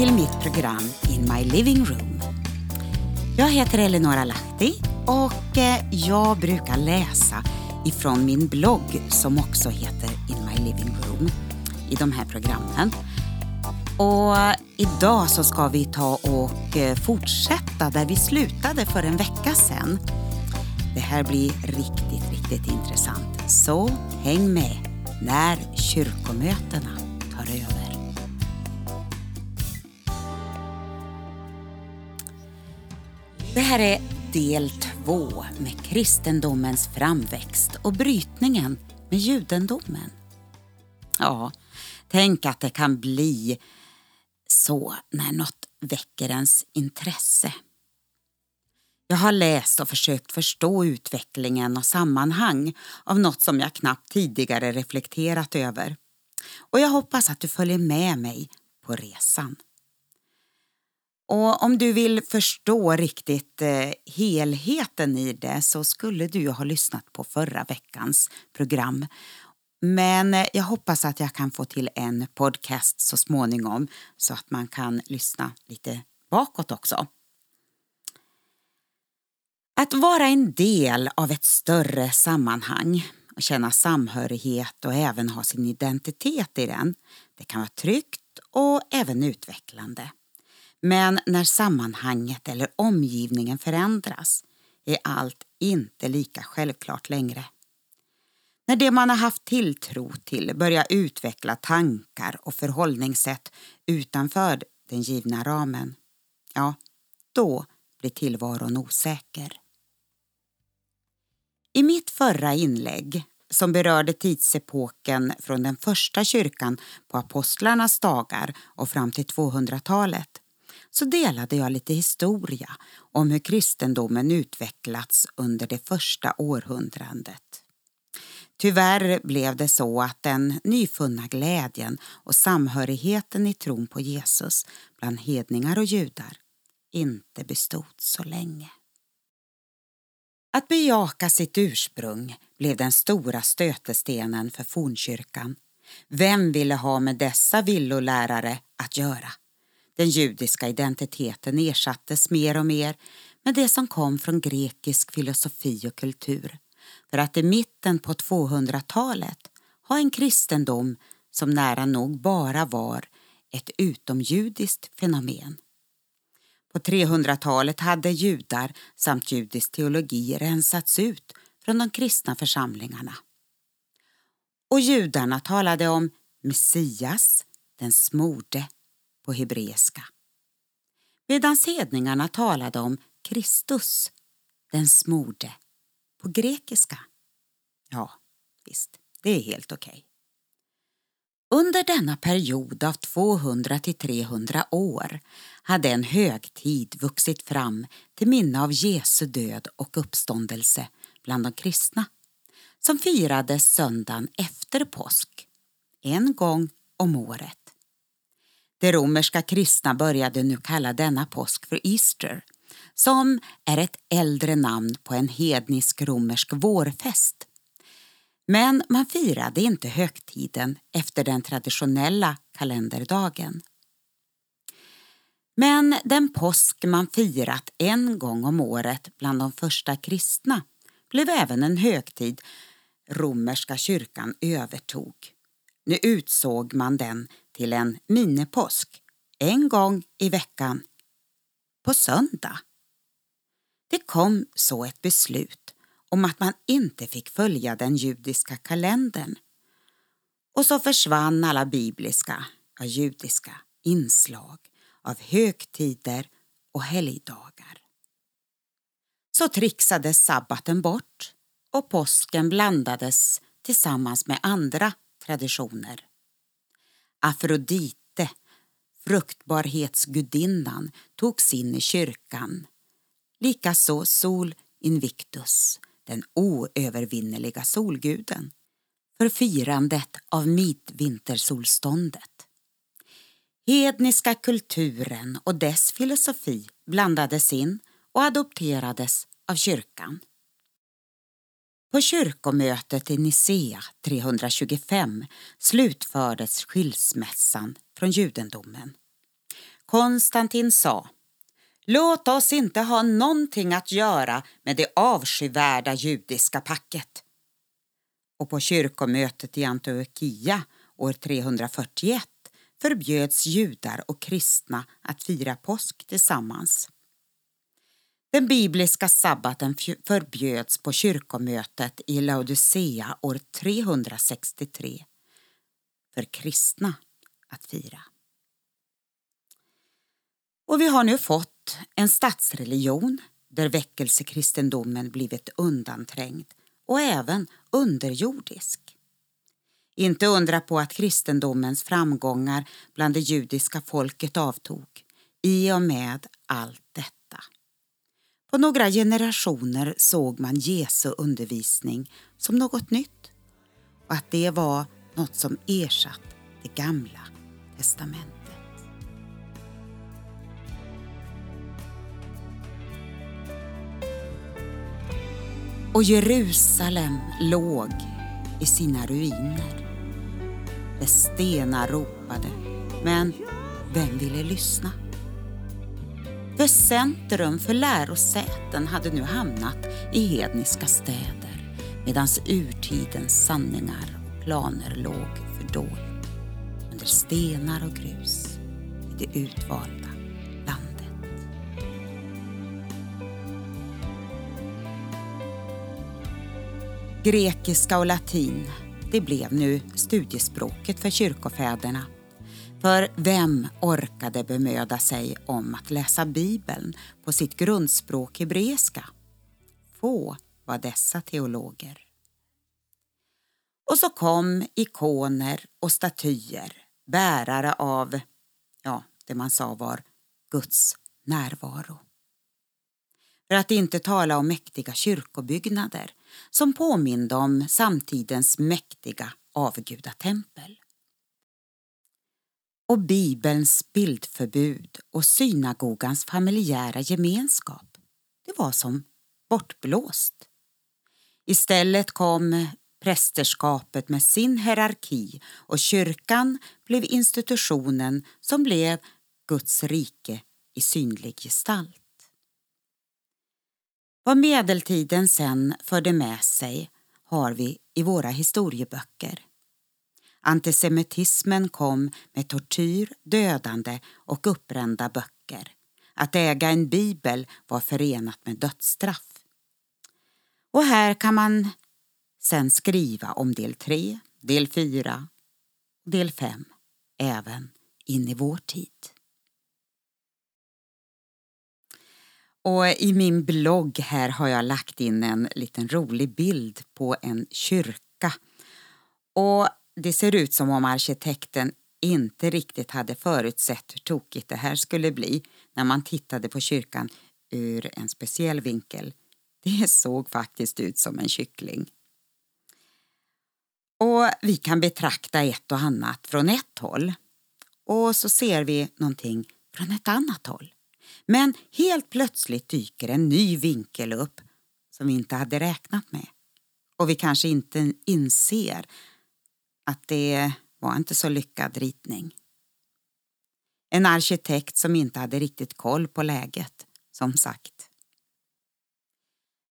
Till mitt program In My Living Room. Jag heter Eleonora Lahti och eh, jag brukar läsa ifrån min blogg som också heter In My Living Room i de här programmen. Och idag så ska vi ta och eh, fortsätta där vi slutade för en vecka sedan. Det här blir riktigt, riktigt intressant. Så häng med när kyrkomötena tar över. Det här är del två med kristendomens framväxt och brytningen med judendomen. Ja, tänk att det kan bli så när något väcker ens intresse. Jag har läst och försökt förstå utvecklingen och sammanhang av något som jag knappt tidigare reflekterat över. Och jag hoppas att du följer med mig på resan. Och om du vill förstå riktigt eh, helheten i det så skulle du ha lyssnat på förra veckans program. Men eh, jag hoppas att jag kan få till en podcast så småningom så att man kan lyssna lite bakåt också. Att vara en del av ett större sammanhang och känna samhörighet och även ha sin identitet i den, det kan vara tryggt och även utvecklande. Men när sammanhanget eller omgivningen förändras är allt inte lika självklart längre. När det man har haft tilltro till börjar utveckla tankar och förhållningssätt utanför den givna ramen, ja, då blir tillvaron osäker. I mitt förra inlägg, som berörde tidsepoken från den första kyrkan på apostlarnas dagar och fram till 200-talet, så delade jag lite historia om hur kristendomen utvecklats under det första århundradet. Tyvärr blev det så att den nyfunna glädjen och samhörigheten i tron på Jesus bland hedningar och judar inte bestod så länge. Att bejaka sitt ursprung blev den stora stötestenen för fornkyrkan. Vem ville ha med dessa villolärare att göra? Den judiska identiteten ersattes mer och mer med det som kom från grekisk filosofi och kultur för att i mitten på 200-talet ha en kristendom som nära nog bara var ett utomjudiskt fenomen. På 300-talet hade judar samt judisk teologi rensats ut från de kristna församlingarna. Och judarna talade om Messias, den smorde, på hebreiska. Medan hedningarna talade om Kristus, den smorde, på grekiska. Ja, visst, det är helt okej. Okay. Under denna period av 200 till 300 år hade en högtid vuxit fram till minne av Jesu död och uppståndelse bland de kristna som firades söndagen efter påsk, en gång om året. De romerska kristna började nu kalla denna påsk för Easter som är ett äldre namn på en hednisk romersk vårfest. Men man firade inte högtiden efter den traditionella kalenderdagen. Men den påsk man firat en gång om året bland de första kristna blev även en högtid romerska kyrkan övertog. Nu utsåg man den till en minipåsk en gång i veckan på söndag. Det kom så ett beslut om att man inte fick följa den judiska kalendern. Och så försvann alla bibliska, ja judiska, inslag av högtider och helgdagar. Så trixades sabbaten bort och påsken blandades tillsammans med andra traditioner. Afrodite, fruktbarhetsgudinnan, togs in i kyrkan. Likaså Sol Invictus, den oövervinneliga solguden, för firandet av midvintersolståndet. Hedniska kulturen och dess filosofi blandades in och adopterades av kyrkan. På kyrkomötet i Nicea 325 slutfördes skilsmässan från judendomen. Konstantin sa Låt oss inte ha någonting att göra med det avskyvärda judiska packet. Och på kyrkomötet i Antiochia år 341 förbjöds judar och kristna att fira påsk tillsammans. Den bibliska sabbaten förbjöds på kyrkomötet i Laodicea år 363 för kristna att fira. Och vi har nu fått en statsreligion där väckelsekristendomen blivit undanträngd och även underjordisk. Inte undra på att kristendomens framgångar bland det judiska folket avtog i och med allt detta. På några generationer såg man Jesu undervisning som något nytt och att det var något som ersatt det gamla testamentet. Och Jerusalem låg i sina ruiner. Dess stenar ropade, men vem ville lyssna? För centrum för lärosäten hade nu hamnat i hedniska städer medan urtidens sanningar och planer låg fördolt under stenar och grus i det utvalda landet. Grekiska och latin det blev nu studiespråket för kyrkofäderna. För vem orkade bemöda sig om att läsa Bibeln på sitt grundspråk hebreiska? Få var dessa teologer. Och så kom ikoner och statyer, bärare av, ja, det man sa var Guds närvaro. För att inte tala om mäktiga kyrkobyggnader som påminde om samtidens mäktiga avgudatempel. Och Bibelns bildförbud och synagogans familjära gemenskap, det var som bortblåst. Istället kom prästerskapet med sin hierarki och kyrkan blev institutionen som blev Guds rike i synlig gestalt. Vad medeltiden sen förde med sig har vi i våra historieböcker. Antisemitismen kom med tortyr, dödande och uppbrända böcker. Att äga en bibel var förenat med dödsstraff. Och här kan man sen skriva om del 3, del 4 och del 5, även in i vår tid. Och I min blogg här har jag lagt in en liten rolig bild på en kyrka. Och det ser ut som om arkitekten inte riktigt hade förutsett hur tokigt det här skulle bli när man tittade på kyrkan ur en speciell vinkel. Det såg faktiskt ut som en kyckling. Och Vi kan betrakta ett och annat från ett håll och så ser vi någonting från ett annat håll. Men helt plötsligt dyker en ny vinkel upp som vi inte hade räknat med. Och vi kanske inte inser att det var inte så lyckad ritning. En arkitekt som inte hade riktigt koll på läget, som sagt.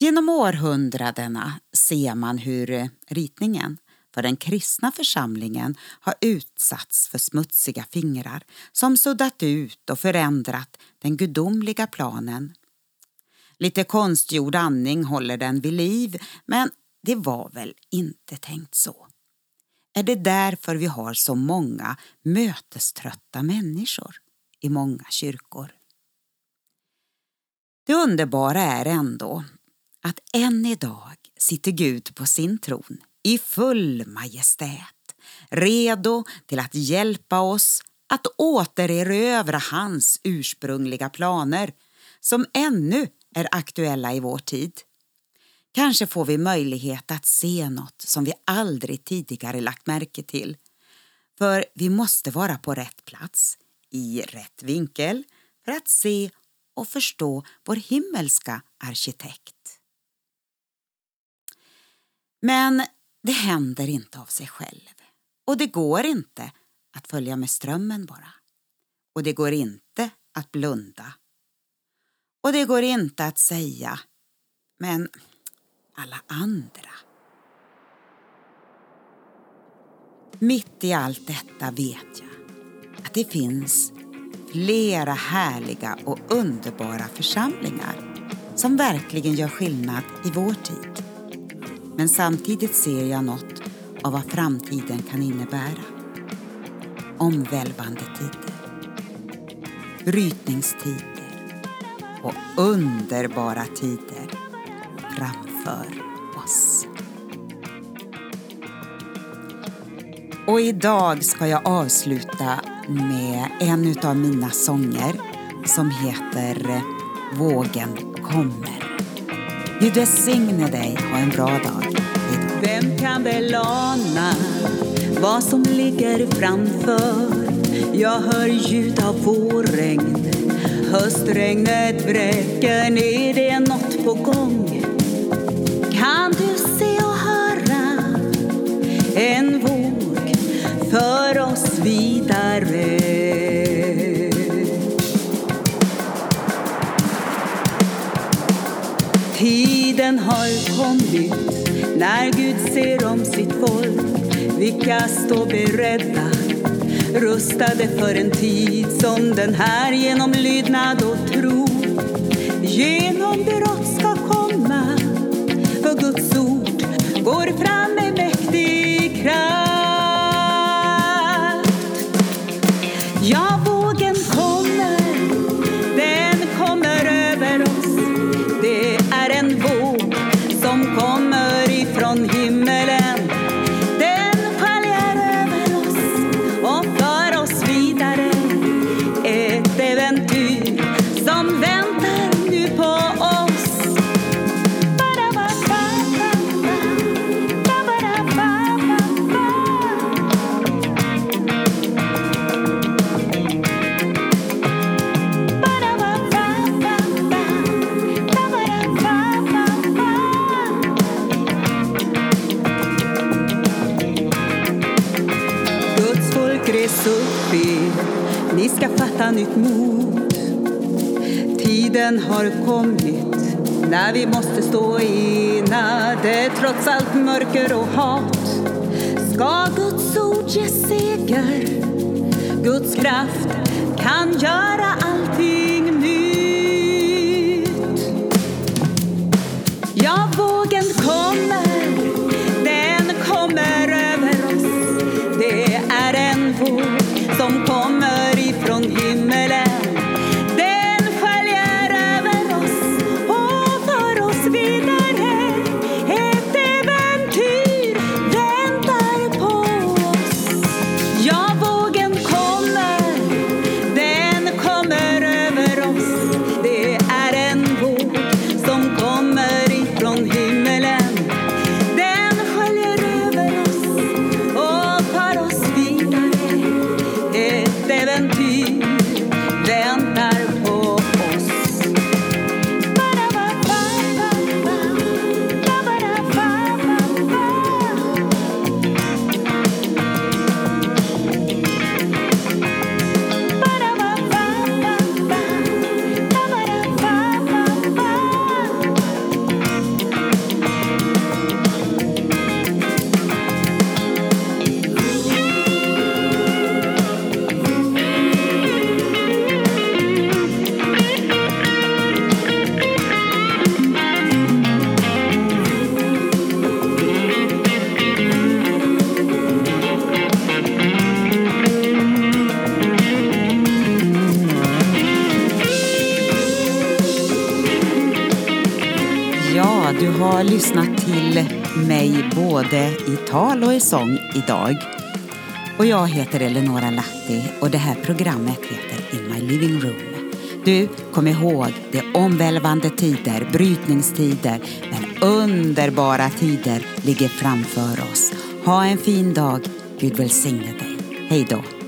Genom århundradena ser man hur ritningen för den kristna församlingen har utsatts för smutsiga fingrar som suddat ut och förändrat den gudomliga planen. Lite konstgjord andning håller den vid liv, men det var väl inte tänkt så. Är det därför vi har så många möteströtta människor i många kyrkor? Det underbara är ändå att än idag sitter Gud på sin tron i full majestät, redo till att hjälpa oss att återerövra hans ursprungliga planer som ännu är aktuella i vår tid. Kanske får vi möjlighet att se något som vi aldrig tidigare lagt märke till. För vi måste vara på rätt plats, i rätt vinkel, för att se och förstå vår himmelska arkitekt. Men det händer inte av sig själv. Och det går inte att följa med strömmen bara. Och det går inte att blunda. Och det går inte att säga, men alla andra. Mitt i allt detta vet jag att det finns flera härliga och underbara församlingar som verkligen gör skillnad i vår tid. Men samtidigt ser jag något av vad framtiden kan innebära. Omvälvande tider, brytningstider och underbara tider framför oss. Och idag ska jag avsluta med en av mina sånger som heter eh, Vågen kommer. Gud välsigne dig. Ha en bra dag. Vem kan väl ana vad som ligger framför? Jag hör ljud av vårregn. Höstregnet vräker ner, det är nåt på gång. Kan du se och höra en våg för oss vidare? Tiden har kommit när Gud ser om sitt folk. Vilka står beredda, rustade för en tid som den här genom lydnad och tro. Genom brott ska komma, går fram med mäktig kraft. Res upp er, ni ska fatta nytt mod. Tiden har kommit när vi måste stå enade trots allt mörker och hat. Ska Guds ord ge seger? Guds kraft kan göra allt Ja, du har lyssnat till mig både i tal och i sång idag. Och jag heter Eleonora Lahti och det här programmet heter In My Living Room. Du, kom ihåg, det är omvälvande tider, brytningstider, men underbara tider ligger framför oss. Ha en fin dag. Gud välsigne dig. Hej då.